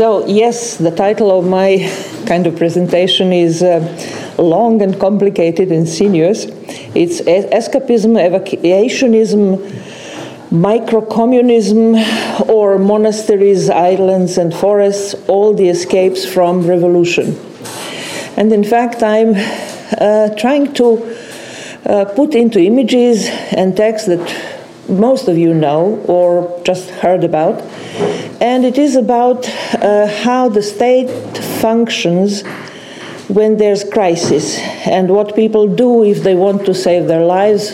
So, yes, the title of my kind of presentation is uh, long and complicated and sinuous. It's escapism, evacuationism, microcommunism, or monasteries, islands, and forests, all the escapes from revolution. And in fact, I'm uh, trying to uh, put into images and text that most of you know or just heard about. And it is about uh, how the state functions when there's crisis and what people do if they want to save their lives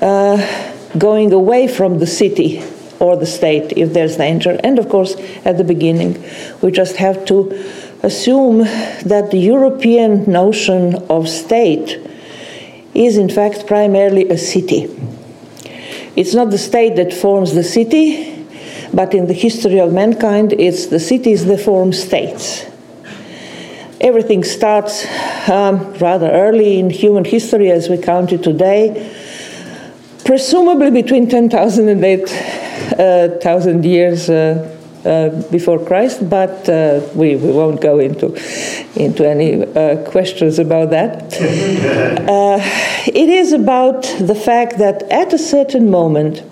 uh, going away from the city or the state if there's danger. And of course, at the beginning, we just have to assume that the European notion of state is in fact primarily a city. It's not the state that forms the city, but in the history of mankind, it's the cities that form states. Everything starts um, rather early in human history as we count it today, presumably between 10,000 and 8,000 uh, years uh, uh, before Christ, but uh, we, we won't go into, into any uh, questions about that. it is about the fact that at a certain moment,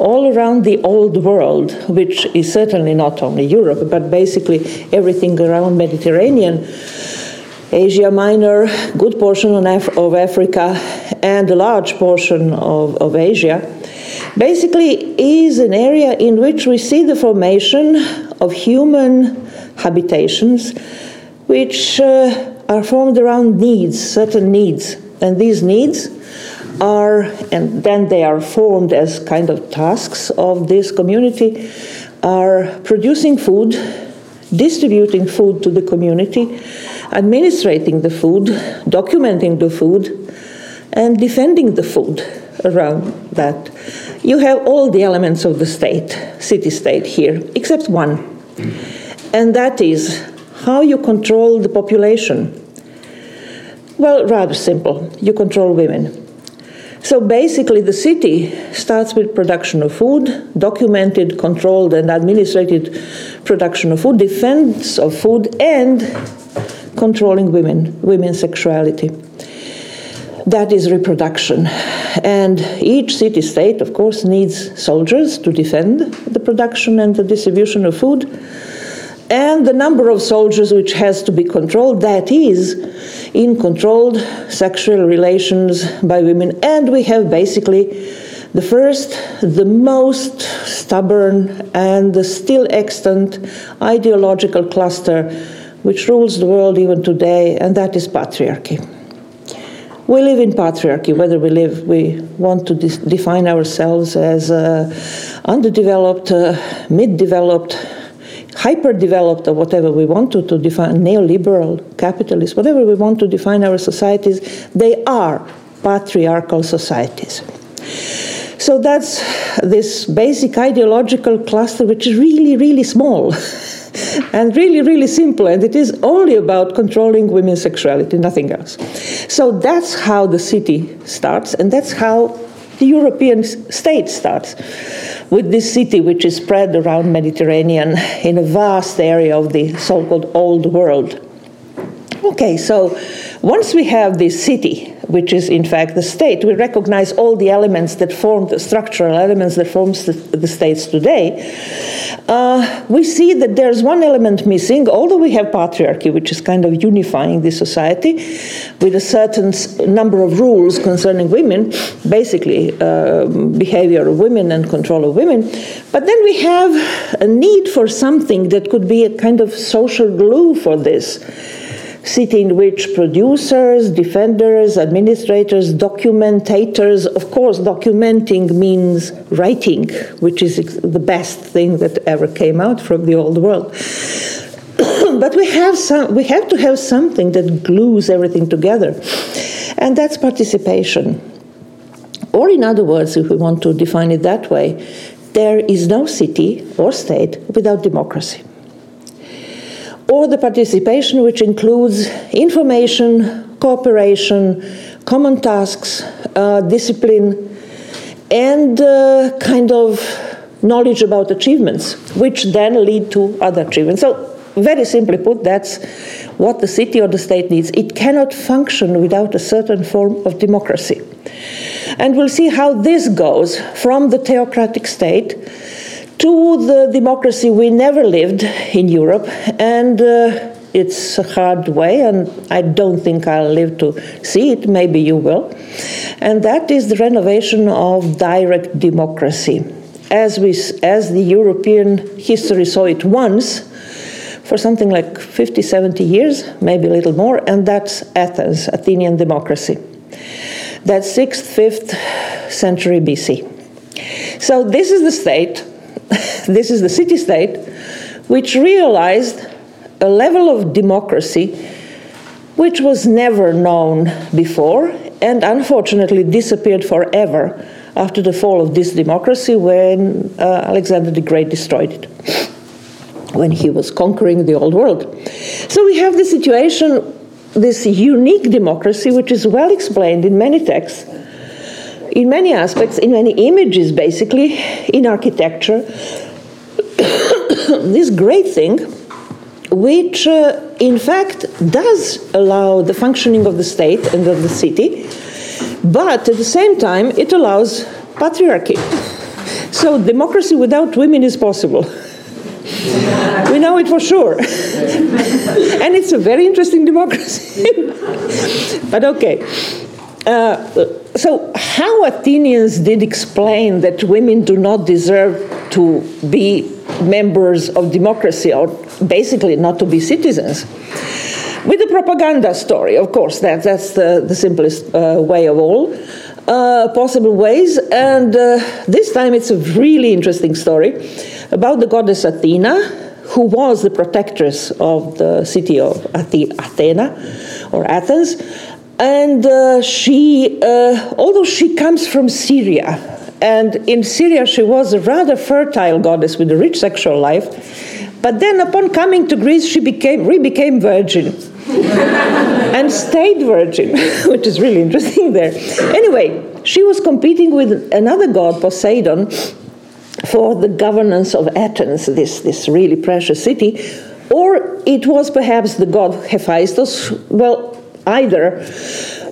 all around the old world, which is certainly not only Europe, but basically everything around Mediterranean, Asia Minor, good portion of Africa, and a large portion of, of Asia, basically is an area in which we see the formation of human habitations which uh, are formed around needs, certain needs. And these needs are, and then they are formed as kind of tasks of this community, are producing food, distributing food to the community, administrating the food, documenting the food, and defending the food around that. You have all the elements of the state, city state here, except one. And that is how you control the population. Well, rather simple. You control women. So basically, the city starts with production of food, documented, controlled, and administrated production of food, defense of food, and controlling women, women's sexuality that is reproduction. And each city state, of course, needs soldiers to defend the production and the distribution of food. And the number of soldiers which has to be controlled, that is, in controlled sexual relations by women. And we have basically the first, the most stubborn, and the still extant ideological cluster which rules the world even today, and that is patriarchy we live in patriarchy, whether we live, we want to define ourselves as uh, underdeveloped, uh, mid developed, hyper developed, or whatever we want to, to define, neoliberal, capitalist, whatever we want to define our societies, they are patriarchal societies. So that's this basic ideological cluster, which is really, really small. and really, really simple. And it is only about controlling women's sexuality, nothing else. So that's how the city starts, and that's how the European state starts with this city which is spread around Mediterranean in a vast area of the so-called old world. Okay, so once we have this city, which is in fact the state, we recognize all the elements that form the structural elements that forms the, the states today. Uh, we see that there's one element missing, although we have patriarchy, which is kind of unifying the society with a certain number of rules concerning women, basically uh, behavior of women and control of women. But then we have a need for something that could be a kind of social glue for this city in which producers, defenders, administrators, documentators, of course, documenting means writing, which is the best thing that ever came out from the old world. but we have, some, we have to have something that glues everything together, and that's participation. Or, in other words, if we want to define it that way, there is no city or state without democracy or the participation, which includes information, cooperation, common tasks, uh, discipline, and uh, kind of knowledge about achievements, which then lead to other achievements. So, very simply put, that's what the city or the state needs. It cannot function without a certain form of democracy. And we'll see how this goes from the theocratic state to the democracy we never lived in Europe. And uh, it's a hard way, and I don't think I'll live to see it. Maybe you will. And that is the renovation of direct democracy. As, we, as the European history saw it once, for something like 50, 70 years, maybe a little more, and that's Athens, Athenian democracy. That's 6th, 5th century BC. So this is the state, this is the city state, which realized a level of democracy which was never known before and unfortunately disappeared forever after the fall of this democracy when uh, Alexander the Great destroyed it, when he was conquering the old world. So we have the situation, this unique democracy, which is well explained in many texts, in many aspects, in many images, basically, in architecture. this great thing which uh, in fact does allow the functioning of the state and of the city, but at the same time it allows patriarchy. So democracy without women is possible. we know it for sure. and it's a very interesting democracy. but okay. Uh, so, how Athenians did explain that women do not deserve to be members of democracy or basically not to be citizens. With the propaganda story, of course, that, that's the, the simplest uh, way of all uh, possible ways. And uh, this time it's a really interesting story about the goddess Athena, who was the protectress of the city of Athena or Athens. And uh, she, uh, although she comes from Syria, and in Syria, she was a rather fertile goddess with a rich sexual life. But then, upon coming to Greece, she became, re-became virgin and stayed virgin, which is really interesting there. Anyway, she was competing with another god, Poseidon, for the governance of Athens, this, this really precious city. Or it was perhaps the god Hephaestus, well, either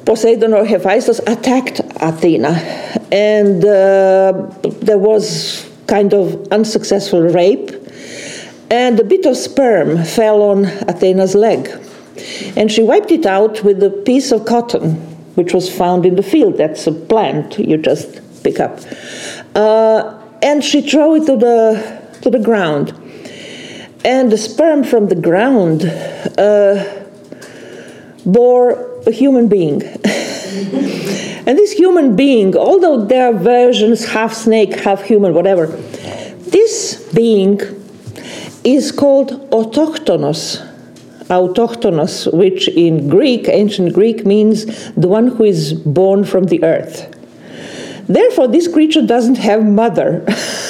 Poseidon or Hephaestus attacked Athena, and uh, there was kind of unsuccessful rape, and a bit of sperm fell on Athena's leg, and she wiped it out with a piece of cotton, which was found in the field. That's a plant you just pick up, uh, and she threw it to the to the ground, and the sperm from the ground uh, bore a human being. and this human being, although there are versions, half snake, half human, whatever, this being is called autochthonous. Autochthonous, which in Greek, ancient Greek, means the one who is born from the earth. Therefore, this creature doesn't have mother.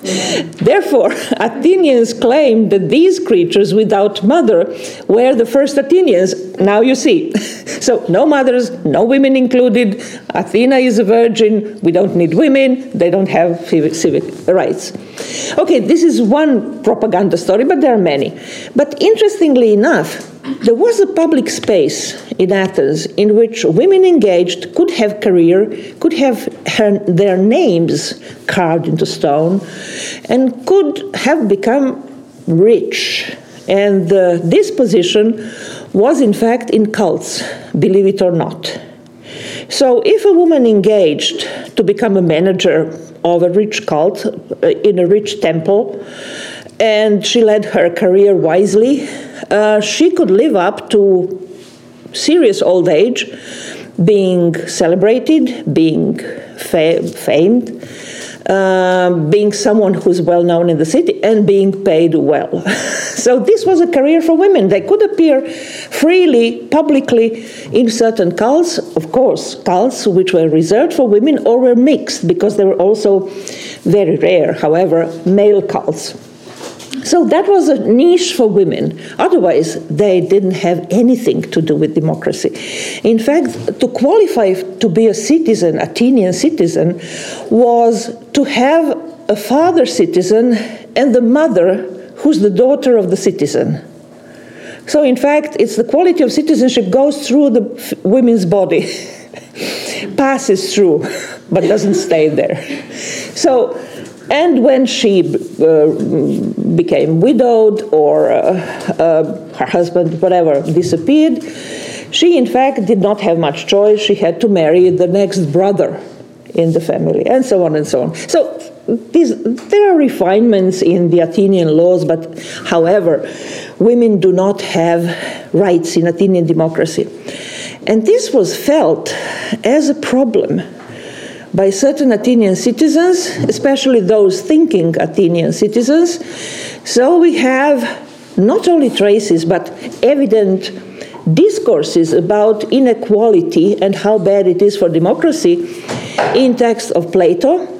Therefore, Athenians claimed that these creatures without mother were the first Athenians. Now you see. So, no mothers, no women included. Athena is a virgin. We don't need women. They don't have civic rights. Okay, this is one propaganda story, but there are many. But interestingly enough, there was a public space in Athens in which women engaged could have career, could have her, their names carved into stone, and could have become rich. And uh, this position was in fact in cults, believe it or not. So if a woman engaged to become a manager of a rich cult uh, in a rich temple, and she led her career wisely, uh, she could live up to serious old age, being celebrated, being fa- famed, uh, being someone who's well known in the city, and being paid well. so this was a career for women. They could appear freely, publicly, in certain cults, of course, cults which were reserved for women or were mixed, because they were also very rare, however, male cults. So that was a niche for women. Otherwise, they didn't have anything to do with democracy. In fact, to qualify to be a citizen, Athenian citizen, was to have a father citizen and the mother who's the daughter of the citizen. So, in fact, it's the quality of citizenship goes through the women's body, passes through, but doesn't stay there. So, and when she uh, became widowed or uh, uh, her husband, whatever, disappeared, she in fact did not have much choice. She had to marry the next brother in the family, and so on and so on. So these, there are refinements in the Athenian laws, but however, women do not have rights in Athenian democracy. And this was felt as a problem by certain Athenian citizens, especially those thinking Athenian citizens. So we have not only traces, but evident discourses about inequality and how bad it is for democracy in text of Plato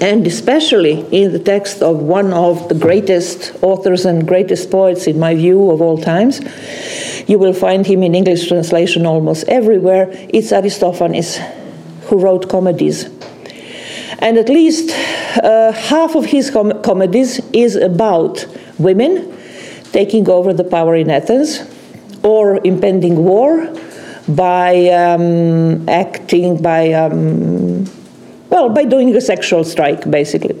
and especially in the text of one of the greatest authors and greatest poets, in my view, of all times. You will find him in English translation almost everywhere. It's Aristophanes, who wrote comedies. And at least uh, half of his com- comedies is about women taking over the power in Athens or impending war by um, acting, by um, well, by doing a sexual strike, basically.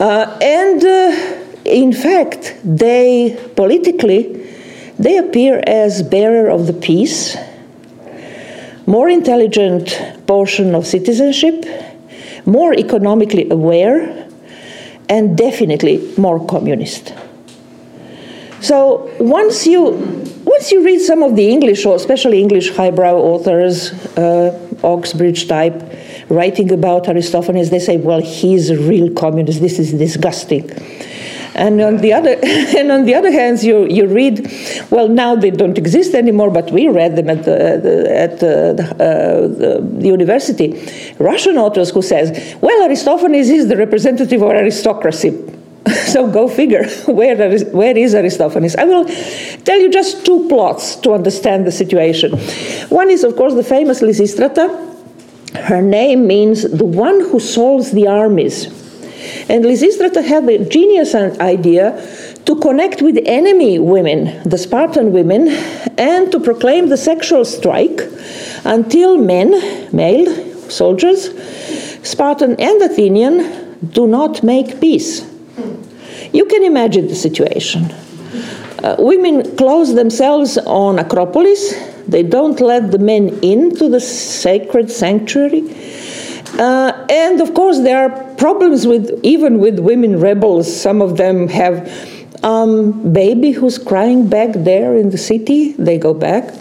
uh, and uh, in fact, they politically they appear as bearer of the peace, more intelligent portion of citizenship, more economically aware, and definitely more communist. So once you once you read some of the English, or especially English highbrow authors, uh, Oxbridge type, writing about Aristophanes, they say, well, he's a real communist. This is disgusting. And on the other, and on the other hand, you, you read, well, now they don't exist anymore, but we read them at the, the at the, uh, the, university. Russian authors who says, well, Aristophanes is the representative of aristocracy. so go figure where, is, where is Aristophanes? I will tell you just two plots to understand the situation. One is, of course, the famous Lysistrata, her name means the one who solves the armies. And Lysistrata had the genius idea to connect with enemy women, the Spartan women, and to proclaim the sexual strike until men, male soldiers, Spartan and Athenian, do not make peace. You can imagine the situation. Uh, women close themselves on Acropolis they don't let the men into the sacred sanctuary. Uh, and of course, there are problems with even with women rebels. Some of them have um, baby who's crying back there in the city. They go back,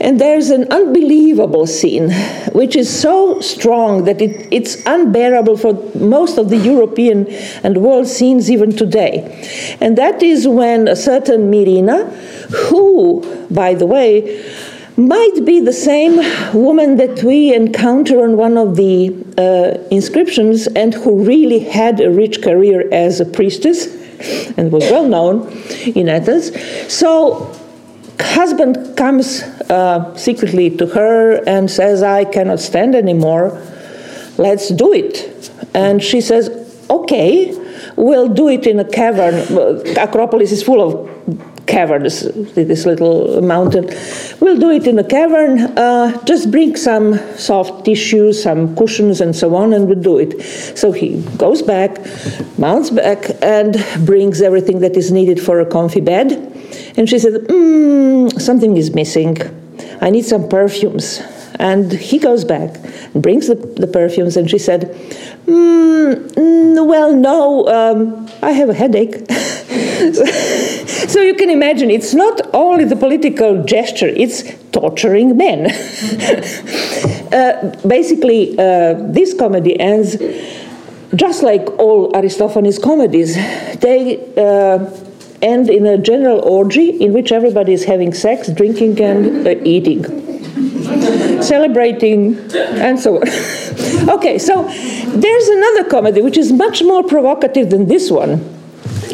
and there's an unbelievable scene, which is so strong that it, it's unbearable for most of the European and world scenes even today. And that is when a certain Mirina, who, by the way, might be the same woman that we encounter on one of the uh, inscriptions and who really had a rich career as a priestess and was well known in Athens. So, husband comes uh, secretly to her and says, I cannot stand anymore, let's do it. And she says, Okay, we'll do it in a cavern. Acropolis is full of caverns, this little mountain. We'll do it in a cavern. Uh, just bring some soft tissues, some cushions, and so on, and we'll do it. So he goes back, mounts back, and brings everything that is needed for a comfy bed. And she said, mm, Something is missing. I need some perfumes. And he goes back and brings the, the perfumes, and she said, mm, Well, no, um, I have a headache. so you can imagine it's not only the political gesture, it's torturing men. uh, basically, uh, this comedy ends just like all Aristophanes' comedies. They uh, end in a general orgy in which everybody is having sex, drinking, and uh, eating. Celebrating, and so on. okay, so there's another comedy which is much more provocative than this one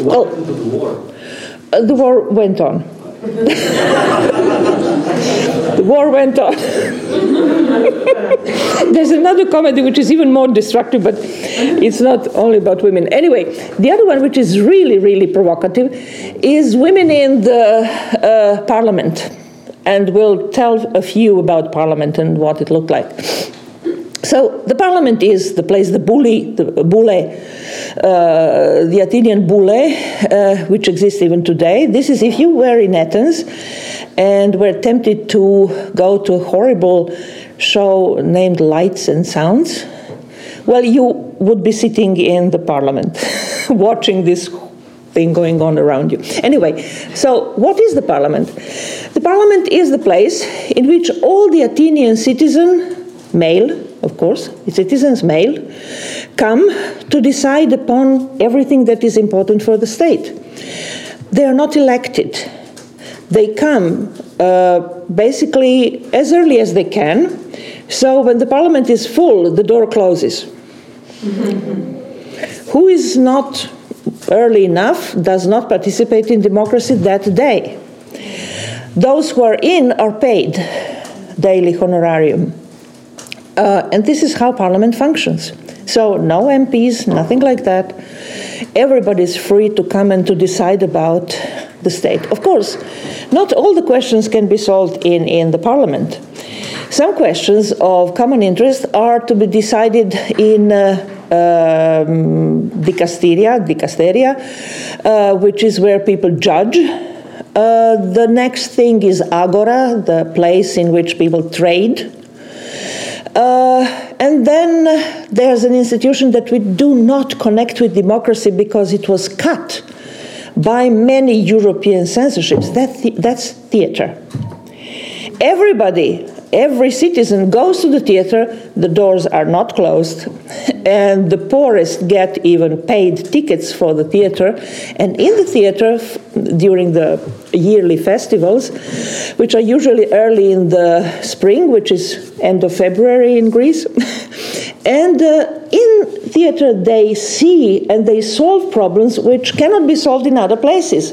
what happened to the war? Went on. the war went on. There's another comedy which is even more destructive, but it's not only about women. Anyway, the other one, which is really, really provocative, is women in the uh, parliament. And we'll tell a few about parliament and what it looked like. So the parliament is the place, the bully, the boule, uh, the Athenian boule, uh, which exists even today. This is if you were in Athens and were tempted to go to a horrible show named Lights and Sounds. Well, you would be sitting in the parliament watching this thing going on around you. Anyway, so what is the parliament? The parliament is the place in which all the Athenian citizen, male, of course, the citizens male, come to decide upon everything that is important for the state. They are not elected. They come uh, basically as early as they can. So when the parliament is full, the door closes. Who is not early enough does not participate in democracy that day. Those who are in are paid daily honorarium. Uh, and this is how parliament functions. So, no MPs, nothing like that. Everybody is free to come and to decide about the state. Of course, not all the questions can be solved in, in the parliament. Some questions of common interest are to be decided in uh, um, dicasteria, dicasteria uh, which is where people judge. Uh, the next thing is agora, the place in which people trade. Uh, and then there's an institution that we do not connect with democracy because it was cut by many European censorships. That th- that's theater. Everybody every citizen goes to the theater, the doors are not closed, and the poorest get even paid tickets for the theater. And in the theater, during the yearly festivals, which are usually early in the spring, which is end of February in Greece, and uh, in theater they see and they solve problems which cannot be solved in other places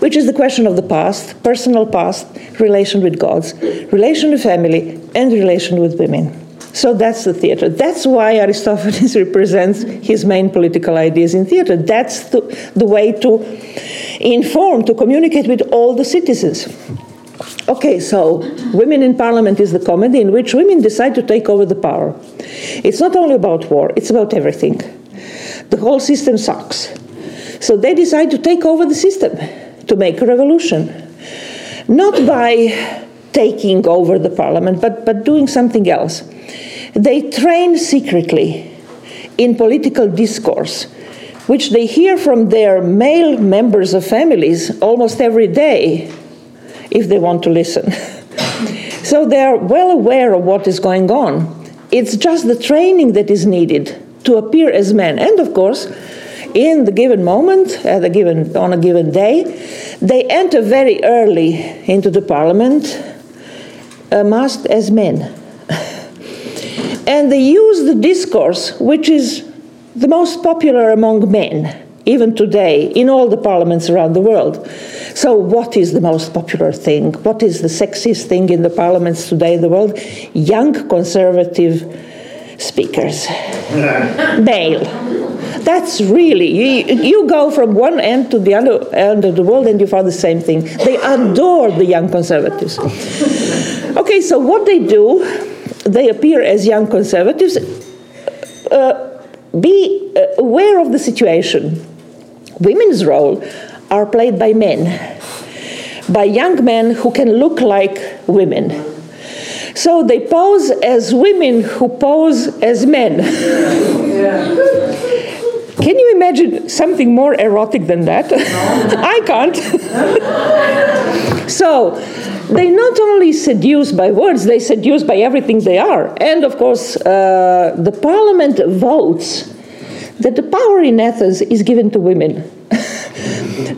which is the question of the past, personal past, relation with gods, relation with family, and relation with women. So that's the theater. That's why Aristophanes represents his main political ideas in theater. That's the, the way to inform, to communicate with all the citizens. Okay, so Women in Parliament is the comedy in which women decide to take over the power. It's not only about war, it's about everything. The whole system sucks. So they decide to take over the system to make a revolution. Not by taking over the parliament, but, but doing something else. They train secretly in political discourse, which they hear from their male members of families almost every day if they want to listen. so they are well aware of what is going on. It's just the training that is needed to appear as men. And of course, in the given moment, at a given, on a given day, they enter very early into the parliament uh, masked as men. and they use the discourse which is the most popular among men, even today, in all the parliaments around the world. So, what is the most popular thing? What is the sexiest thing in the parliaments today in the world? Young conservative speakers, male. That's really, you, you go from one end to the other end of the world and you find the same thing. They adore the young conservatives. Okay, so what they do, they appear as young conservatives. Uh, be uh, aware of the situation. Women's role are played by men, by young men who can look like women. So they pose as women who pose as men. Yeah. Can you imagine something more erotic than that? I can't. so, they not only seduce by words, they seduce by everything they are. And of course, uh, the parliament votes that the power in Athens is given to women.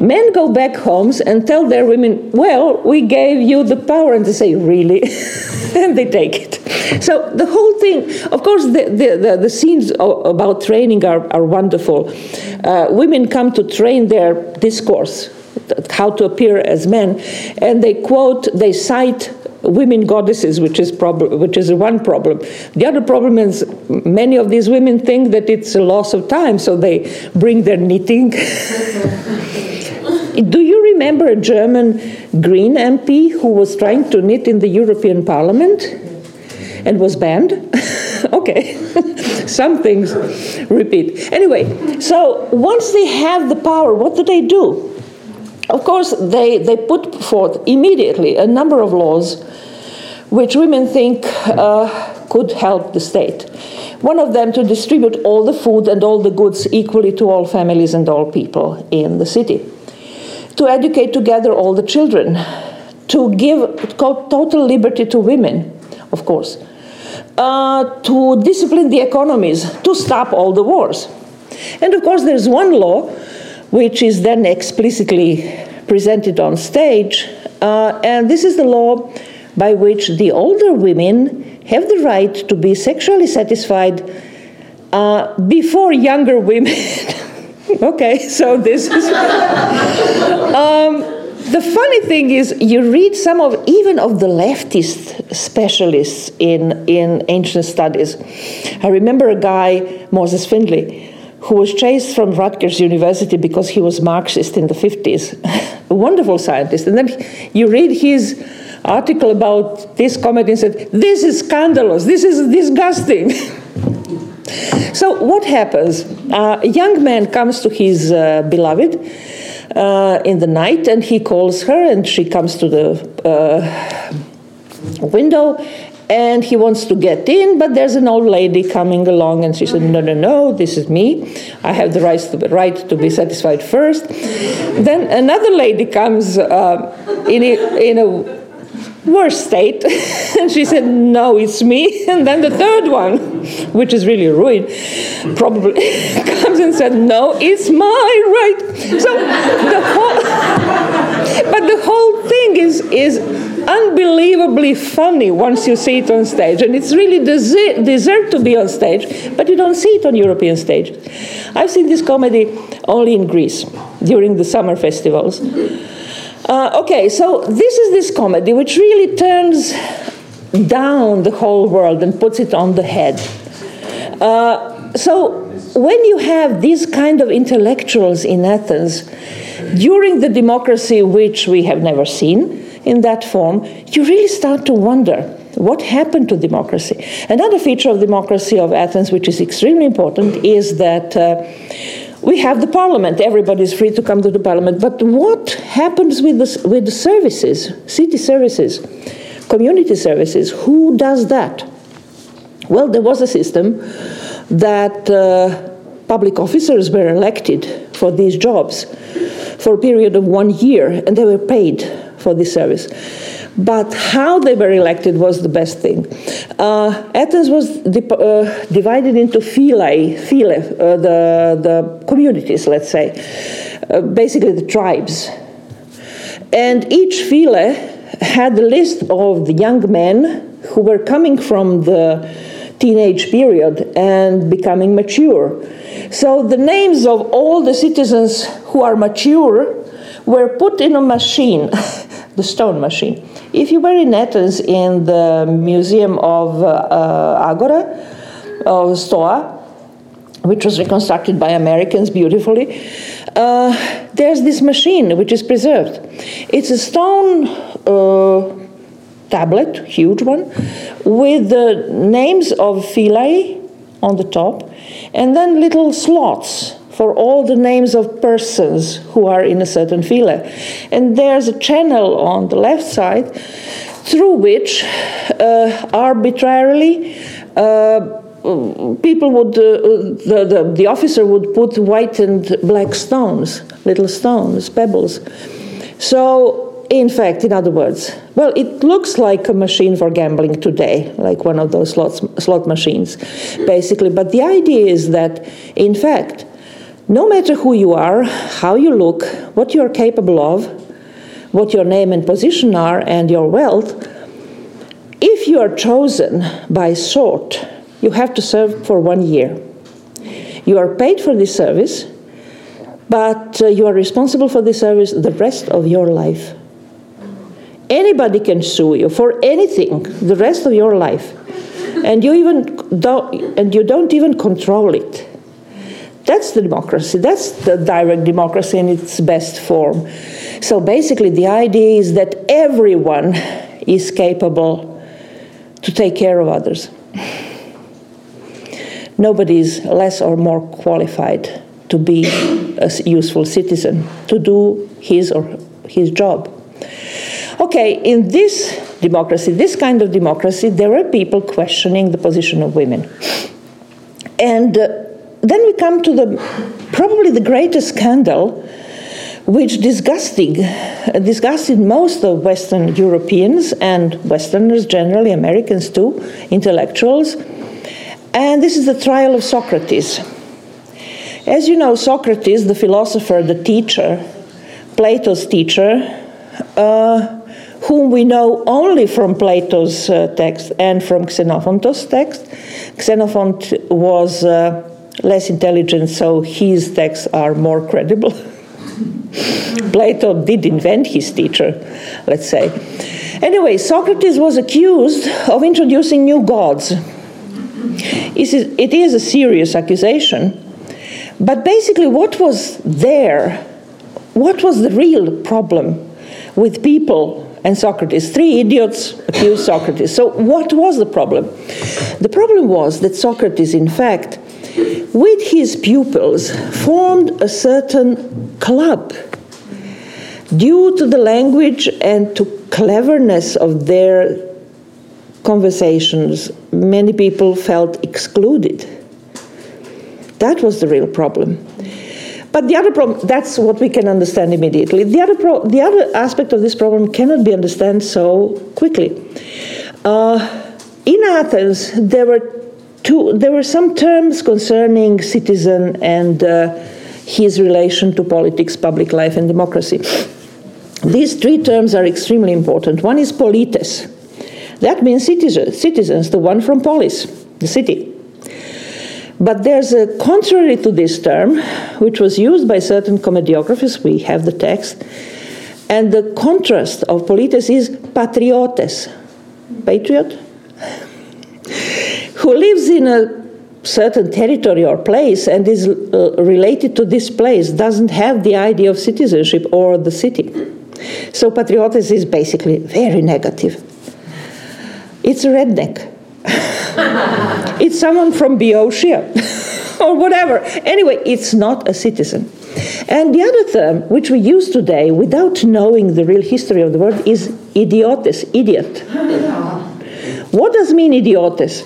Men go back homes and tell their women, Well, we gave you the power. And they say, Really? and they take it. So the whole thing, of course, the, the, the, the scenes about training are, are wonderful. Uh, women come to train their discourse, how to appear as men, and they quote, they cite women goddesses, which is, prob- which is one problem. The other problem is many of these women think that it's a loss of time, so they bring their knitting. Do you remember a German Green MP who was trying to knit in the European Parliament and was banned? okay, some things repeat. Anyway, so once they have the power, what do they do? Of course, they, they put forth immediately a number of laws which women think uh, could help the state. One of them to distribute all the food and all the goods equally to all families and all people in the city. To educate together all the children. To give total liberty to women, of course. Uh, to discipline the economies, to stop all the wars. And of course, there's one law which is then explicitly presented on stage. Uh, and this is the law by which the older women have the right to be sexually satisfied uh, before younger women. okay, so this is. um, the funny thing is, you read some of even of the leftist specialists in in ancient studies. I remember a guy, Moses Finley, who was chased from Rutgers University because he was Marxist in the 50s. a wonderful scientist. And then you read his article about this comedy and said, This is scandalous, this is disgusting. so, what happens? Uh, a young man comes to his uh, beloved uh, in the night and he calls her, and she comes to the uh, window and he wants to get in, but there's an old lady coming along, and she said, "No, no, no, this is me. I have the right to be, right to be satisfied first. Then another lady comes uh, in a, in a worse state, and she said, "No, it's me." And then the third one, which is really ruined, probably comes and said, "No, it's my right." So the whole, but the whole thing is is unbelievably funny once you see it on stage. And it's really desi- deserved to be on stage, but you don't see it on European stage. I've seen this comedy only in Greece during the summer festivals. Uh, okay, so this is this comedy which really turns down the whole world and puts it on the head. Uh, so when you have these kind of intellectuals in Athens during the democracy which we have never seen, in that form, you really start to wonder what happened to democracy. Another feature of democracy of Athens, which is extremely important, is that. Uh, we have the parliament. Everybody is free to come to the parliament. But what happens with the, with the services, city services, community services? Who does that? Well, there was a system that uh, public officers were elected for these jobs for a period of one year, and they were paid for this service. But how they were elected was the best thing. Uh, Athens was uh, divided into phylai, phylai uh, the, the communities, let's say, uh, basically the tribes. And each phylai had a list of the young men who were coming from the teenage period and becoming mature. So the names of all the citizens who are mature were put in a machine, the stone machine. If you were in Athens in the Museum of uh, uh, Agora, of Stoa, which was reconstructed by Americans beautifully, uh, there's this machine which is preserved. It's a stone uh, tablet, huge one, with the names of phylai on the top, and then little slots for all the names of persons who are in a certain phylai. And there's a channel on the left side through which uh, arbitrarily uh, people would, uh, the, the, the officer would put white and black stones, little stones, pebbles. So in fact, in other words, well, it looks like a machine for gambling today, like one of those slots, slot machines, basically. But the idea is that, in fact, no matter who you are, how you look, what you're capable of, what your name and position are, and your wealth, if you are chosen by sort, you have to serve for one year. You are paid for this service, but uh, you are responsible for this service the rest of your life. Anybody can sue you for anything the rest of your life. And you even don't, and you don't even control it. That's the democracy. That's the direct democracy in its best form. So basically, the idea is that everyone is capable to take care of others. Nobody is less or more qualified to be a useful citizen, to do his or his job. Okay, in this democracy, this kind of democracy, there are people questioning the position of women. And uh, then we come to the probably the greatest scandal which disgusting, disgusted most of Western Europeans and Westerners generally, Americans too, intellectuals. And this is the trial of Socrates. As you know, Socrates, the philosopher, the teacher, Plato's teacher, uh, whom we know only from Plato's uh, text and from Xenophon's text. Xenophon was uh, less intelligent, so his texts are more credible. Plato did invent his teacher, let's say. Anyway, Socrates was accused of introducing new gods. It is a serious accusation, but basically, what was there? What was the real problem with people and Socrates? Three idiots accused Socrates. So, what was the problem? The problem was that Socrates, in fact, with his pupils, formed a certain club. Due to the language and to cleverness of their conversations, many people felt excluded. That was the real problem. But the other problem, that's what we can understand immediately. The other, pro- the other aspect of this problem cannot be understood so quickly. Uh, in Athens, there were two, there were some terms concerning citizen and uh, his relation to politics, public life, and democracy. These three terms are extremely important. One is polites. That means citizen, citizens, the one from polis, the city. But there's a contrary to this term, which was used by certain comediographers, we have the text, and the contrast of polites is patriotes. Patriot? who lives in a certain territory or place and is uh, related to this place doesn't have the idea of citizenship or the city. So patriotism is basically very negative. It's a redneck. it's someone from Boeotia or whatever. Anyway, it's not a citizen. And the other term, which we use today without knowing the real history of the word, is idiotes, idiot. What does mean idiotes?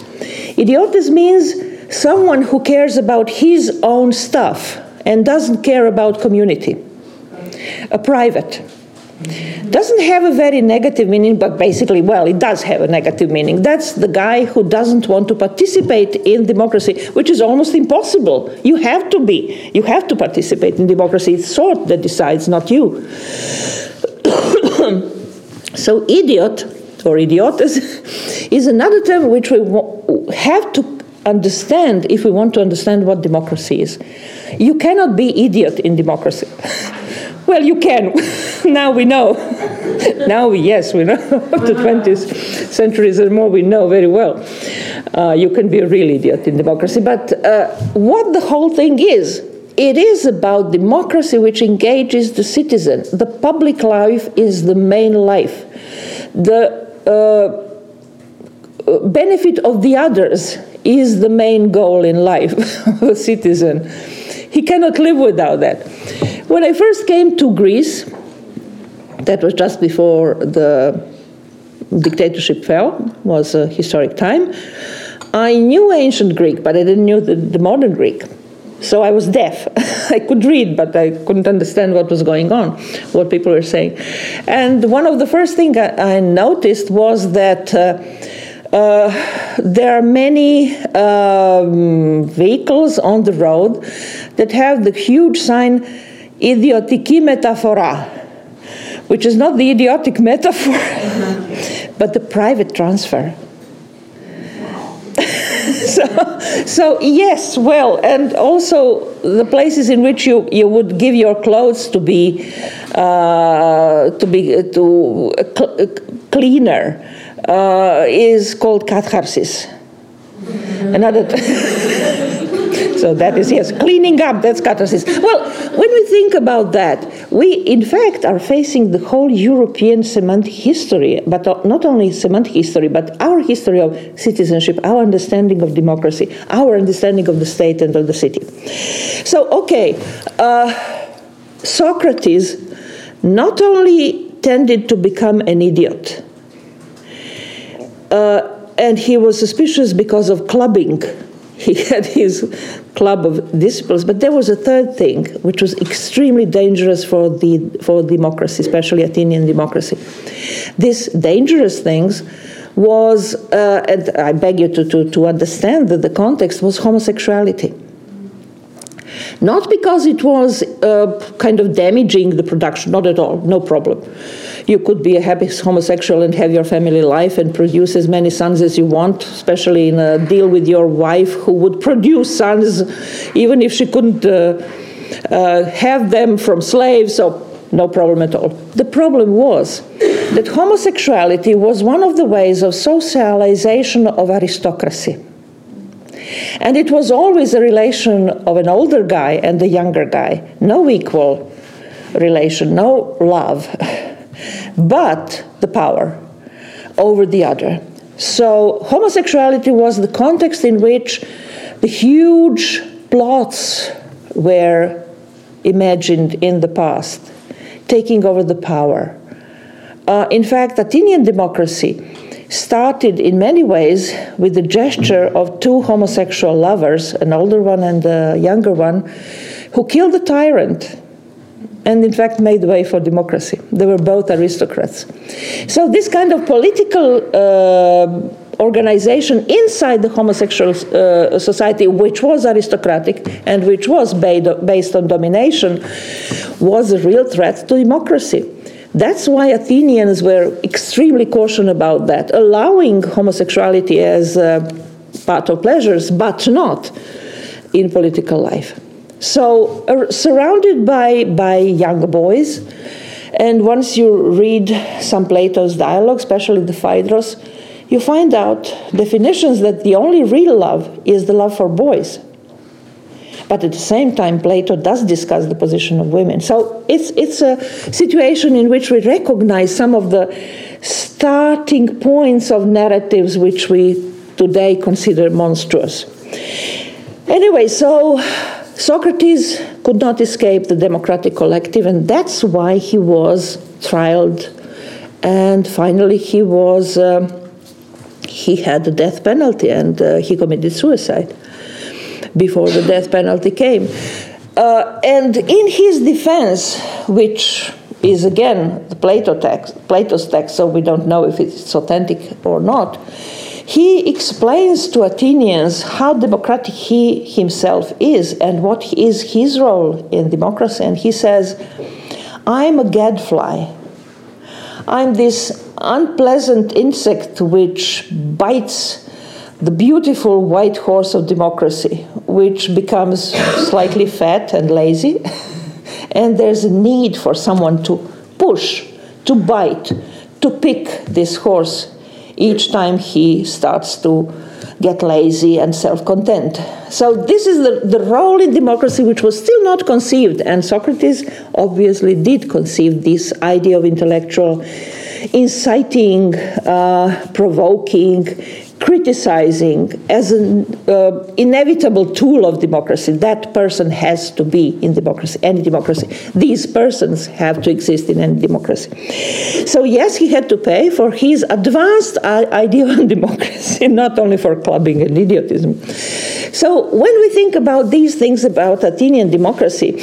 Idiotes means someone who cares about his own stuff and doesn't care about community. A private. Doesn't have a very negative meaning, but basically, well, it does have a negative meaning. That's the guy who doesn't want to participate in democracy, which is almost impossible. You have to be. You have to participate in democracy. It's sort that decides, not you. so, idiot or idiotes is another term which we have to understand if we want to understand what democracy is. You cannot be idiot in democracy. well, you can. now we know. now, yes, we know. the 20th centuries or more, we know very well. Uh, you can be a real idiot in democracy. But uh, what the whole thing is, it is about democracy which engages the citizen. The public life is the main life. The uh, benefit of the others is the main goal in life of a citizen. He cannot live without that. When I first came to Greece, that was just before the dictatorship fell, was a historic time. I knew ancient Greek, but I didn't know the, the modern Greek. So I was deaf. I could read, but I couldn't understand what was going on, what people were saying. And one of the first things I, I noticed was that. Uh, uh, there are many um, vehicles on the road that have the huge sign idiotiki metaphora, which is not the idiotic metaphor, but the private transfer. so so yes, well, and also the places in which you, you would give your clothes to be uh, to be to uh, cl- cleaner uh, is called catharsis. Another. So that is, yes, cleaning up, that's catharsis. Well, when we think about that, we in fact are facing the whole European semantic history, but not only semantic history, but our history of citizenship, our understanding of democracy, our understanding of the state and of the city. So, okay, uh, Socrates not only tended to become an idiot, and he was suspicious because of clubbing he had his club of disciples. But there was a third thing, which was extremely dangerous for the for democracy, especially Athenian democracy. This dangerous things was, uh, and I beg you to, to, to understand that the context was homosexuality. Not because it was uh, kind of damaging the production, not at all, no problem you could be a happy homosexual and have your family life and produce as many sons as you want, especially in a deal with your wife who would produce sons even if she couldn't uh, uh, have them from slaves. So, no problem at all. The problem was that homosexuality was one of the ways of socialization of aristocracy. And it was always a relation of an older guy and a younger guy, no equal relation, no love. but the power over the other. So, homosexuality was the context in which the huge plots were imagined in the past, taking over the power. Uh, in fact, Athenian democracy started in many ways with the gesture of two homosexual lovers, an older one and a younger one, who killed the tyrant and in fact made way for democracy. They were both aristocrats. So this kind of political uh, organization inside the homosexual uh, society, which was aristocratic and which was based on domination, was a real threat to democracy. That's why Athenians were extremely cautious about that, allowing homosexuality as part of pleasures, but not in political life. So, uh, surrounded by, by young boys, and once you read some Plato's dialogue, especially the Phaedrus, you find out definitions that the only real love is the love for boys. But at the same time, Plato does discuss the position of women. So it's, it's a situation in which we recognize some of the starting points of narratives which we today consider monstrous. Anyway, so Socrates could not escape the democratic collective, and that's why he was trialed. And finally, he was uh, he had the death penalty, and uh, he committed suicide before the death penalty came. Uh, and in his defense, which is again the Plato text, Plato's text, so we don't know if it's authentic or not he explains to Athenians how democratic he himself is and what is his role in democracy. And he says, I'm a gadfly. I'm this unpleasant insect which bites the beautiful white horse of democracy, which becomes slightly fat and lazy. and there's a need for someone to push, to bite, to pick this horse each time he starts to get lazy and self content. So, this is the, the role in democracy which was still not conceived, and Socrates obviously did conceive this idea of intellectual inciting, uh, provoking, criticizing as an uh, inevitable tool of democracy. That person has to be in democracy, any democracy. These persons have to exist in any democracy. So yes, he had to pay for his advanced idea of democracy, not only for clubbing and idiotism. So when we think about these things about Athenian democracy,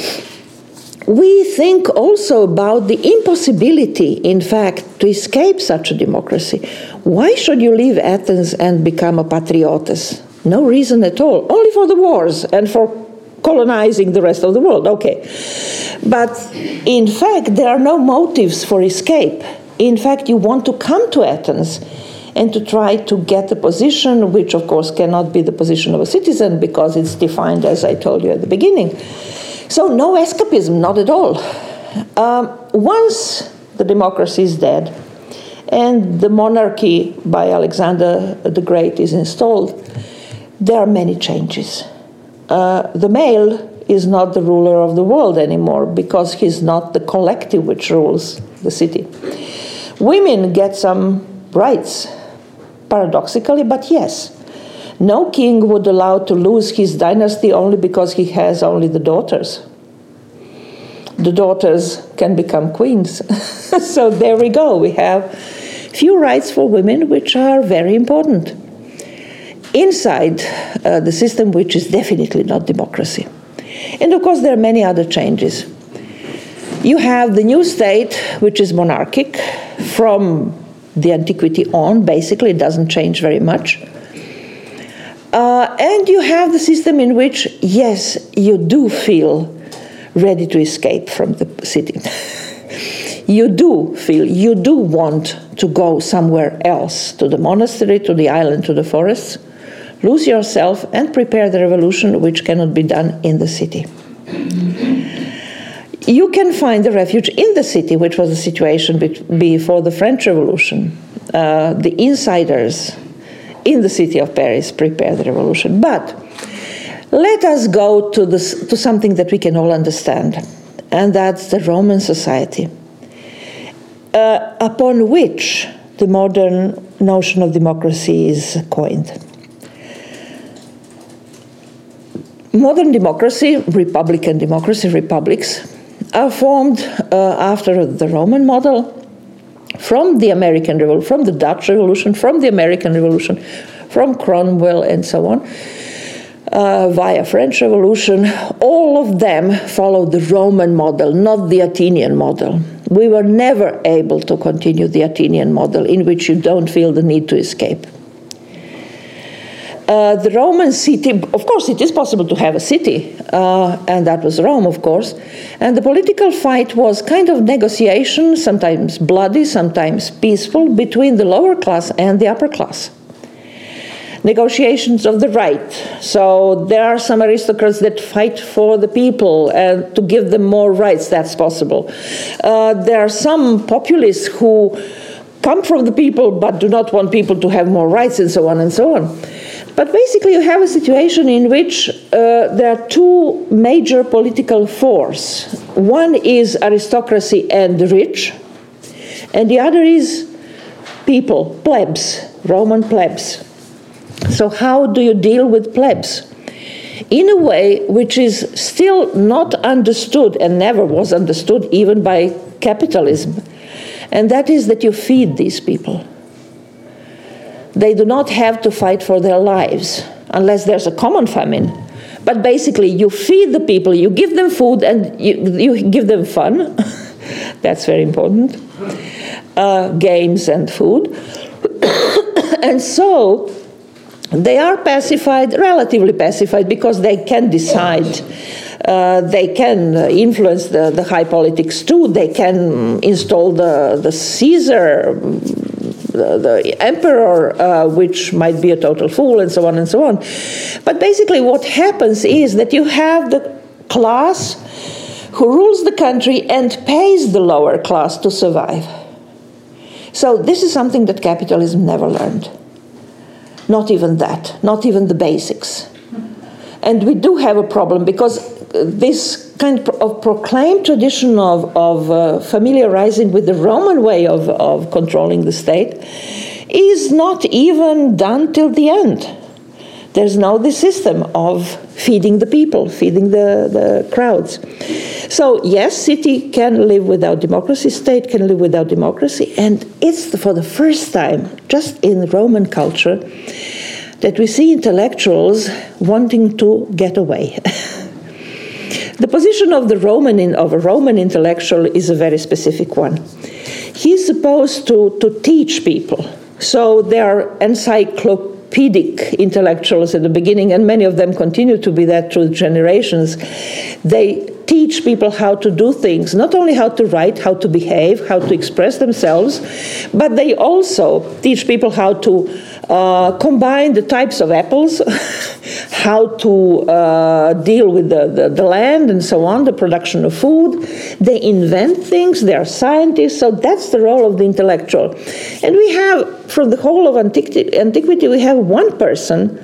we think also about the impossibility, in fact, to escape such a democracy. Why should you leave Athens and become a patriotes? No reason at all, only for the wars and for colonizing the rest of the world. Okay. But in fact, there are no motives for escape. In fact, you want to come to Athens and to try to get a position which, of course, cannot be the position of a citizen because it's defined, as I told you at the beginning. So, no escapism, not at all. Um, once the democracy is dead and the monarchy by Alexander the Great is installed, there are many changes. Uh, the male is not the ruler of the world anymore because he's not the collective which rules the city. Women get some rights, paradoxically, but yes. No king would allow to lose his dynasty only because he has only the daughters. The daughters can become queens. so there we go. We have few rights for women which are very important inside uh, the system which is definitely not democracy. And of course, there are many other changes. You have the new state, which is monarchic from the antiquity on, basically, it doesn't change very much. Uh, and you have the system in which, yes, you do feel ready to escape from the city. you do feel, you do want to go somewhere else, to the monastery, to the island, to the forests lose yourself and prepare the revolution which cannot be done in the city. You can find the refuge in the city, which was the situation before the French Revolution. Uh, the insiders in the city of Paris prepare the revolution. But let us go to, this, to something that we can all understand, and that's the Roman society, uh, upon which the modern notion of democracy is coined. modern democracy, republican democracy, republics, are formed uh, after the Roman model from the American Revolution, from the Dutch Revolution, from the American Revolution, from Cromwell, and so on, uh, via French Revolution. All of them followed the Roman model, not the Athenian model. We were never able to continue the Athenian model, in which you don't feel the need to escape. Uh, the Roman city, of course, it is possible to have a city, uh, and that was Rome, of course. And the political fight was kind of negotiation, sometimes bloody, sometimes peaceful, between the lower class and the upper class. Negotiations of the right. So there are some aristocrats that fight for the people and to give them more rights. That's possible. Uh, there are some populists who come from the people but do not want people to have more rights and so on and so on. But basically, you have a situation in which uh, there are two major political forces. One is aristocracy and the rich, and the other is people, plebs, Roman plebs. So, how do you deal with plebs? In a way which is still not understood and never was understood even by capitalism, and that is that you feed these people they do not have to fight for their lives unless there's a common famine. But basically, you feed the people, you give them food, and you, you give them fun. That's very important. Uh, games and food. and so they are pacified, relatively pacified, because they can decide. Uh, they can influence the, the high politics too. They can install the, the Caesar the, emperor, uh, which might be a total fool, and so on and so on. But basically, what happens is that you have the class who rules the country and pays the lower class to survive. So, this is something that capitalism never learned. Not even that, not even the basics. And we do have a problem because this kind of proclaimed tradition of, of uh, familiarizing with the Roman way of, of controlling the state is not even done till the end. There's now the system of feeding the people, feeding the, the crowds. So, yes, city can live without democracy, state can live without democracy, and it's for the first time, just in Roman culture, that we see intellectuals wanting to get away. The position of the Roman in, of a Roman intellectual is a very specific one. He's supposed to, to teach people. So they are encyclopedic intellectuals at the beginning, and many of them continue to be that through generations. They teach people how to do things, not only how to write, how to behave, how to express themselves, but they also teach people how to uh, combine the types of apples, how to uh, deal with the, the, the, land and so on, the production of food. They invent things, they are scientists, so that's the role of the intellectual. And we have, from the whole of antiquity, antiquity we have one person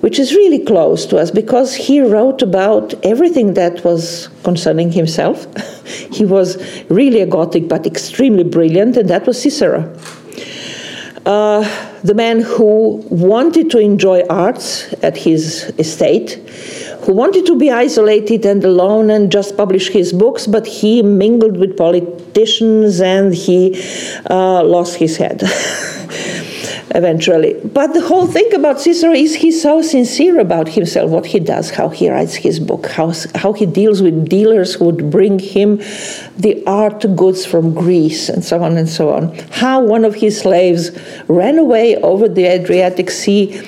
which is really close to us because he wrote about everything that was concerning himself. he was really a Gothic but extremely brilliant, and that was Cicero. Uh, the man who wanted to enjoy arts at his estate, who wanted to be isolated and alone and just publish his books, but he mingled with politicians and he uh, lost his head. eventually. But the whole thing about Cicero is he's so sincere about himself, what he does, how he writes his book, how, how he deals with dealers who would bring him the art goods from Greece, and so on and so on. How one of his slaves ran away over the Adriatic Sea.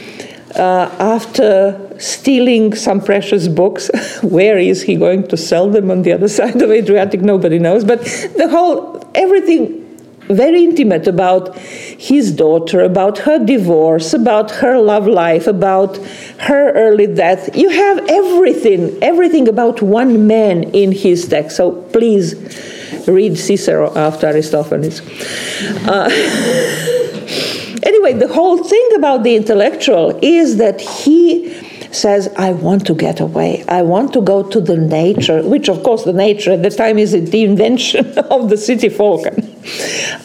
Uh, after stealing some precious books, where is he going to sell them on the other side of Adriatic? Nobody knows. But the whole everything very intimate about his daughter, about her divorce, about her love life, about her early death. You have everything, everything about one man in his text. So please read Cicero after Aristophanes. Uh, anyway, the whole thing about the intellectual is that he says, I want to get away. I want to go to the nature, which, of course, the nature at the time is the invention of the city folk.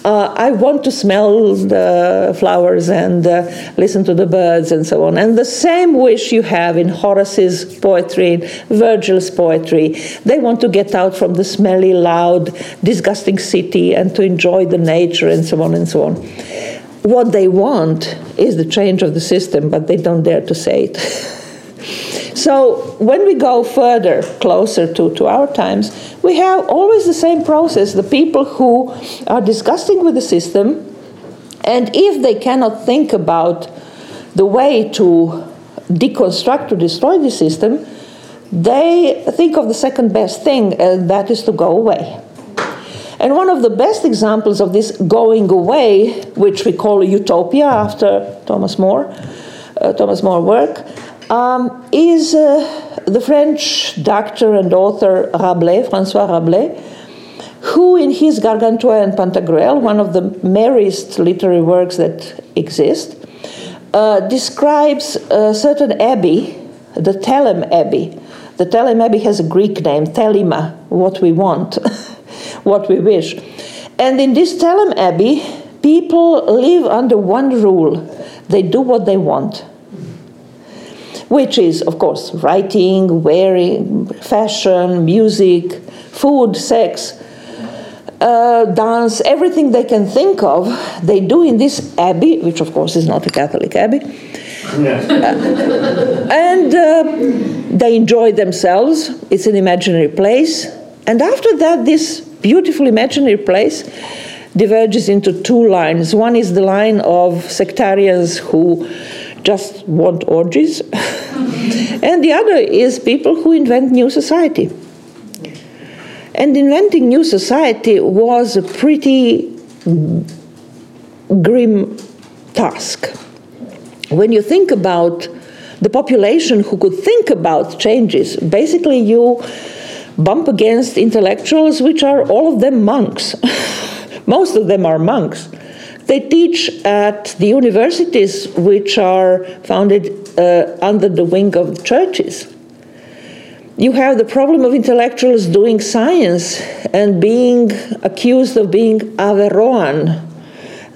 Uh, I want to smell the flowers and uh, listen to the birds and so on. And the same wish you have in Horace's poetry, in Virgil's poetry. They want to get out from the smelly, loud, disgusting city and to enjoy the nature and so on and so on. What they want is the change of the system, but they don't dare to say it. So when we go further, closer to, to our times, we have always the same process. The people who are disgusting with the system, and if they cannot think about the way to deconstruct, to destroy the system, they think of the second best thing, and that is to go away. And one of the best examples of this going away, which we call utopia after Thomas More, uh, Thomas More work, um, is uh, the French doctor and author Rabelais, Francois Rabelais, who, in his Gargantua and Pantagruel, one of the merriest literary works that exist, uh, describes a certain abbey, the Theleme Abbey. The Theleme Abbey has a Greek name, Thelema, what we want, what we wish. And in this Theleme Abbey, people live under one rule they do what they want which is, of course, writing, wearing, fashion, music, food, sex, uh, dance, everything they can think of, they do in this abbey, which of course is not a Catholic abbey. Uh, and uh, they enjoy themselves. It's an imaginary place. And after that, this beautiful imaginary place diverges into two lines. One is the line of sectarians who just want orgies. and the other is people who invent new society. And inventing new society was a pretty grim task. When you think about the population who could think about changes, basically you bump against intellectuals, which are all of them monks. Most of them are monks. They teach at the universities, which are founded uh, under the wing of churches. You have the problem of intellectuals doing science and being accused of being Averroan,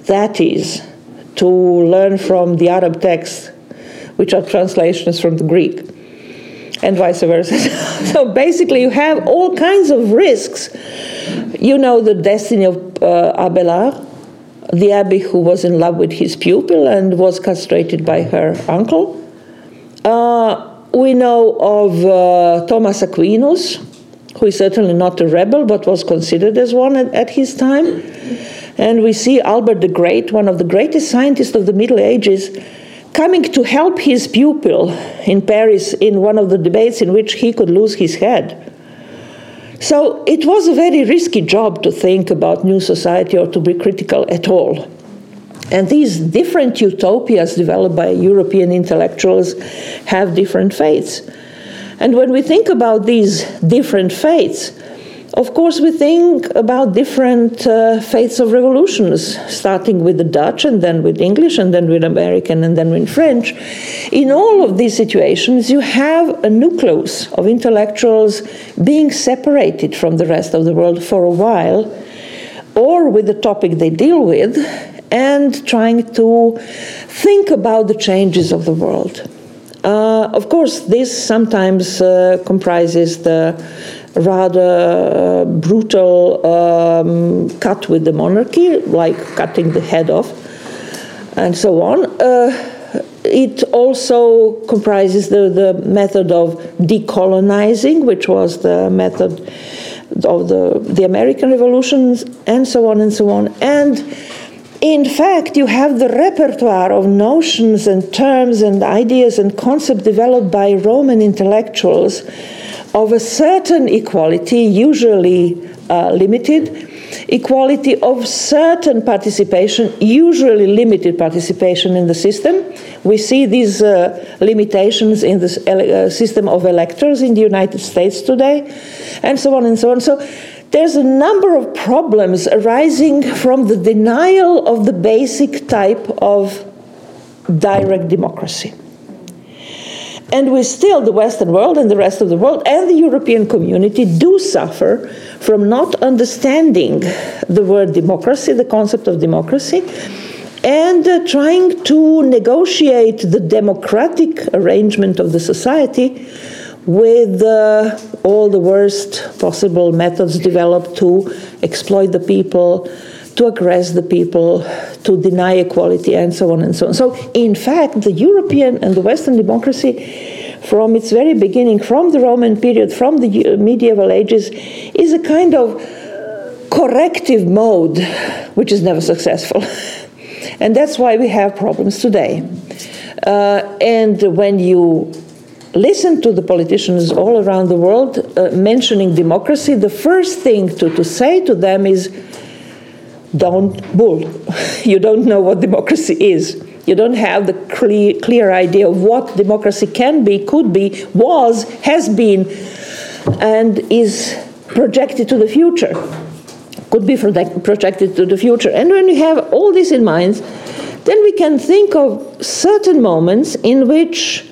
that is, to learn from the Arab texts, which are translations from the Greek, and vice versa. so basically, you have all kinds of risks. You know the destiny of uh, Abelard the abbé who was in love with his pupil and was castrated by her uncle. Uh, we know of uh, Thomas Aquinas, who is certainly not a rebel but was considered as one at, at his time. And we see Albert the Great, one of the greatest scientists of the Middle Ages, coming to help his pupil in Paris in one of the debates in which he could lose his head. So it was a very risky job to think about new society or to be critical at all. And these different utopias developed by European intellectuals have different fates. And when we think about these different fates, of course, we think about different uh, of revolutions, starting with the Dutch and then with English and then with American and then with French. In all of these situations, you have a nucleus of intellectuals being separated from the rest of the world for a while, or with the topic they deal with, and trying to think about the changes of the world. Uh, of course, this sometimes uh, comprises the rather uh, brutal um, cut with the monarchy, like cutting the head off, and so on. Uh, it also comprises the, the method of decolonizing, which was the method of the, the American revolutions, and so on and so on. And in fact, you have the repertoire of notions and terms and ideas and concepts developed by Roman intellectuals of a certain equality, usually uh, limited, equality of certain participation, usually limited participation in the system. We see these uh, limitations in the uh, system of electors in the United States today, and so on and so on. So there's a number of problems arising from the denial of the basic type of direct democracy. And we still, the Western world and the rest of the world and the European community do suffer from not understanding the word democracy, the concept of democracy, and uh, trying to negotiate the democratic arrangement of the society with uh, all the worst possible methods developed to exploit the people, to aggress the people, to deny equality, and so on and so on. So, in fact, the European and the Western democracy, from its very beginning, from the Roman period, from the medieval ages, is a kind of corrective mode which is never successful. and that's why we have problems today. Uh, and when you listen to the politicians all around the world uh, mentioning democracy, the first thing to, to say to them is, don't bull. you don't know what democracy is. You don't have the clear, clear idea of what democracy can be, could be, was, has been, and is projected to the future. Could be projected to the future. And when we have all this in mind, then we can think of certain moments in which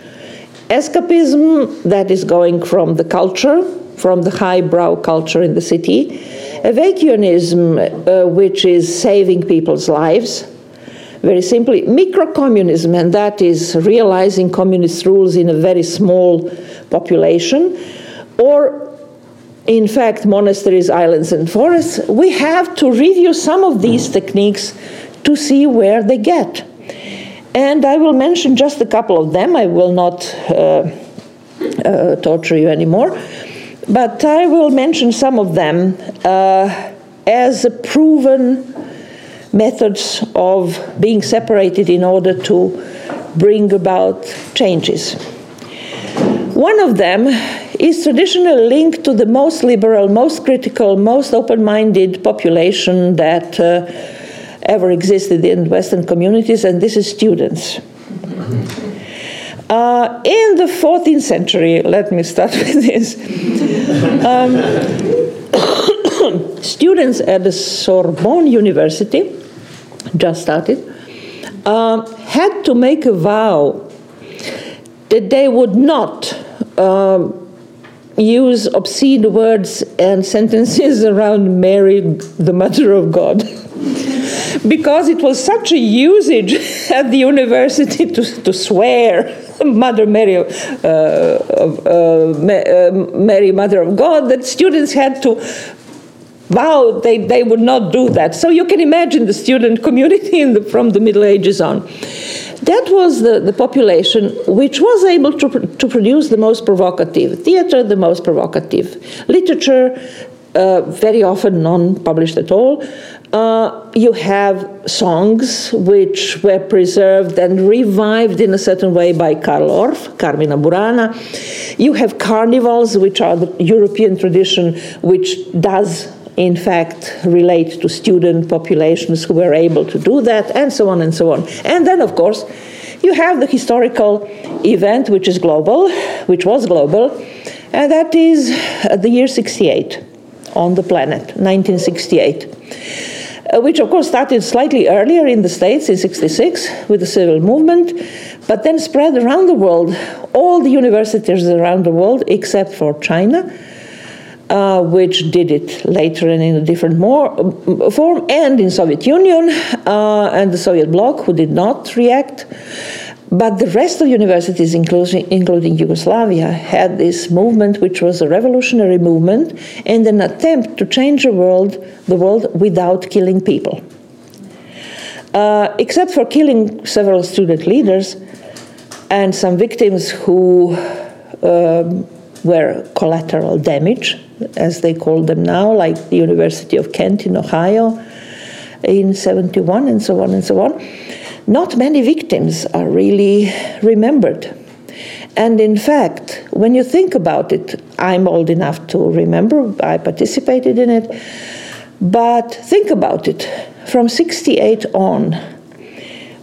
escapism that is going from the culture, from the highbrow culture in the city, Evacuanism, uh, which is saving people's lives, very simply, microcommunism, and that is realizing communist rules in a very small population, or in fact, monasteries, islands, and forests, we have to review some of these techniques to see where they get. And I will mention just a couple of them. I will not uh, uh, torture you anymore. But I will mention some of them uh, as proven methods of being separated in order to bring about changes. One of them is traditionally linked to the most liberal, most critical, most open minded population that uh, ever existed in Western communities, and this is students. Uh, in the 14th century, let me start with this. Um, students at the Sorbonne University, just started, uh, had to make a vow that they would not uh, use obscene words and sentences around Mary, the Mother of God. because it was such a usage at the university to, to swear Mother Mary, uh, uh, uh, Mary, Mother of God, that students had to vow they, they would not do that. So you can imagine the student community the, from the Middle Ages on. That was the, the population which was able to, to produce the most provocative theater, the most provocative literature, uh, very often non published at all, Uh, you have songs which were preserved and revived in a certain way by Carl Orff, Carmina Burana. You have carnivals, which are the European tradition, which does in fact relate to student populations who were able to do that, and so on and so on. And then, of course, you have the historical event, which is global, which was global, and that is the year 68 on the planet, 1968 uh, which of course started slightly earlier in the States in 66 with the civil movement, but then spread around the world, all the universities around the world except for China. Uh, which did it later and in a different more, uh, form, and in Soviet Union uh, and the Soviet bloc, who did not react. But the rest of universities, including, including Yugoslavia, had this movement, which was a revolutionary movement, and an attempt to change the world, the world without killing people. Uh, except for killing several student leaders and some victims who um, were collateral damage, as they call them now, like the University of Kent in Ohio in 71, and so on and so on not many victims are really remembered. And in fact, when you think about it, I'm old enough to remember, I participated in it. But think about it. From 68 on,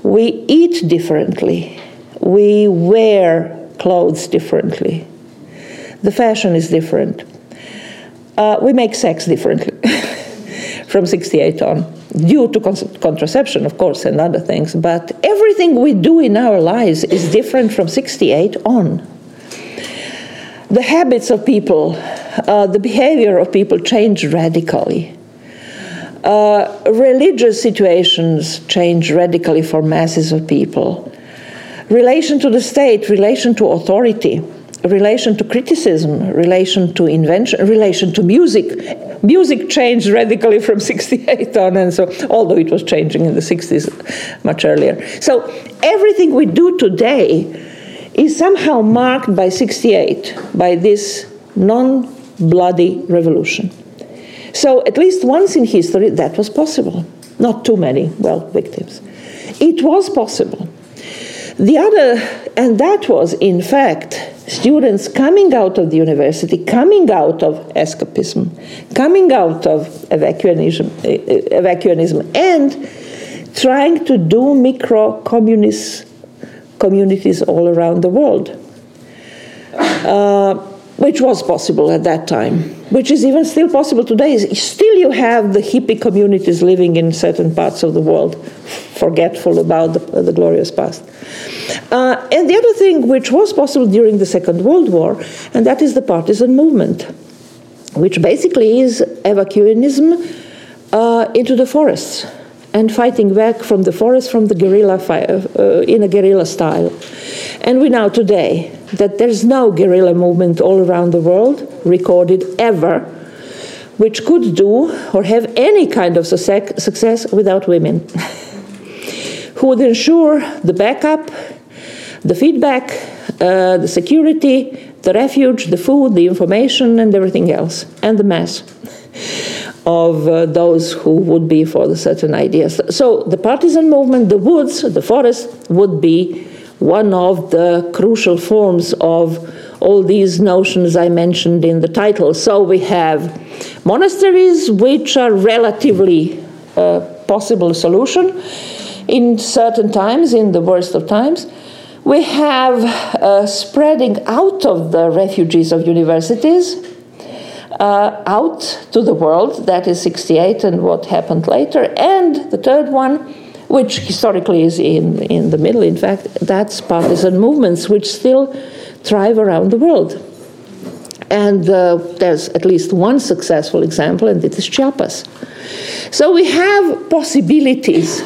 we eat differently, we wear clothes differently, the fashion is different, uh, we make sex differently. From 68 on due to contraception, of course, and other things, but everything we do in our lives is different from 68 on. The habits of people, uh, the behavior of people change radically. Uh, religious situations change radically for masses of people. Relation to the state, relation to authority, relation to criticism, relation to invention, relation to music. Music changed radically from 68 on, and so, although it was changing in the 60s much earlier. So, everything we do today is somehow marked by 68, by this non bloody revolution. So, at least once in history, that was possible. Not too many, well, victims. It was possible. The other, and that was in fact students coming out of the university, coming out of escapism, coming out of evacuanism, evacuanism and trying to do micro communist communities all around the world. Uh, which was possible at that time, which is even still possible today. Still, you have the hippie communities living in certain parts of the world, forgetful about the, the glorious past. Uh, and the other thing which was possible during the Second World War, and that is the partisan movement, which basically is evacuanism uh, into the forests and fighting back from the forest from the guerrilla fire, uh, in a guerrilla style. And we know today that there's no guerrilla movement all around the world recorded ever which could do or have any kind of success without women, who would ensure the backup, the feedback, uh, the security, the refuge, the food, the information, and everything else, and the mass of uh, those who would be for the certain ideas. So the partisan movement, the woods, the forest, would be one of the crucial forms of all these notions I mentioned in the title. So we have monasteries, which are relatively uh, possible solution in certain times, in the worst of times. We have uh, spreading out of the refugees of universities uh, out to the world. That is 68 and what happened later. And the third one, which historically is in, in the middle, in fact, that's partisan movements which still thrive around the world. And uh, there's at least one successful example, and it is Chiapas. So we have possibilities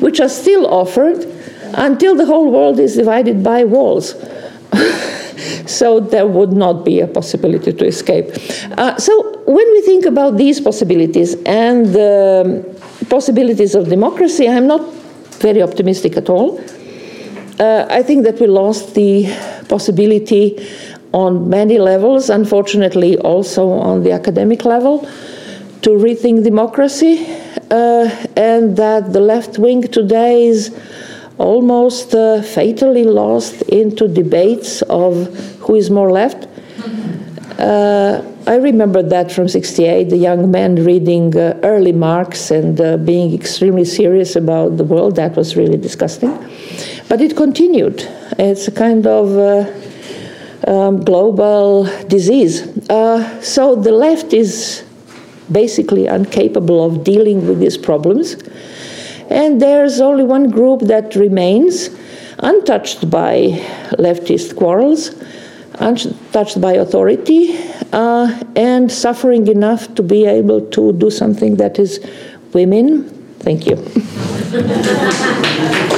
which are still offered until the whole world is divided by walls. so there would not be a possibility to escape. Uh, so when we think about these possibilities and the possibilities of democracy, I'm not very optimistic at all. Uh, I think that we lost the possibility on many levels, unfortunately, also on the academic level, to rethink democracy. uh, and that the left wing today is almost uh, fatally lost into debates of who is more left. Uh, I remember that from 68, the young man reading uh, early Marx and uh, being extremely serious about the world. That was really disgusting. But it continued. It's a kind of uh, um, global disease. Uh, so the left is basically incapable of dealing with these problems. And there's only one group that remains untouched by leftist quarrels, untouched by authority, uh, and suffering enough to be able to do something that is women. Thank you.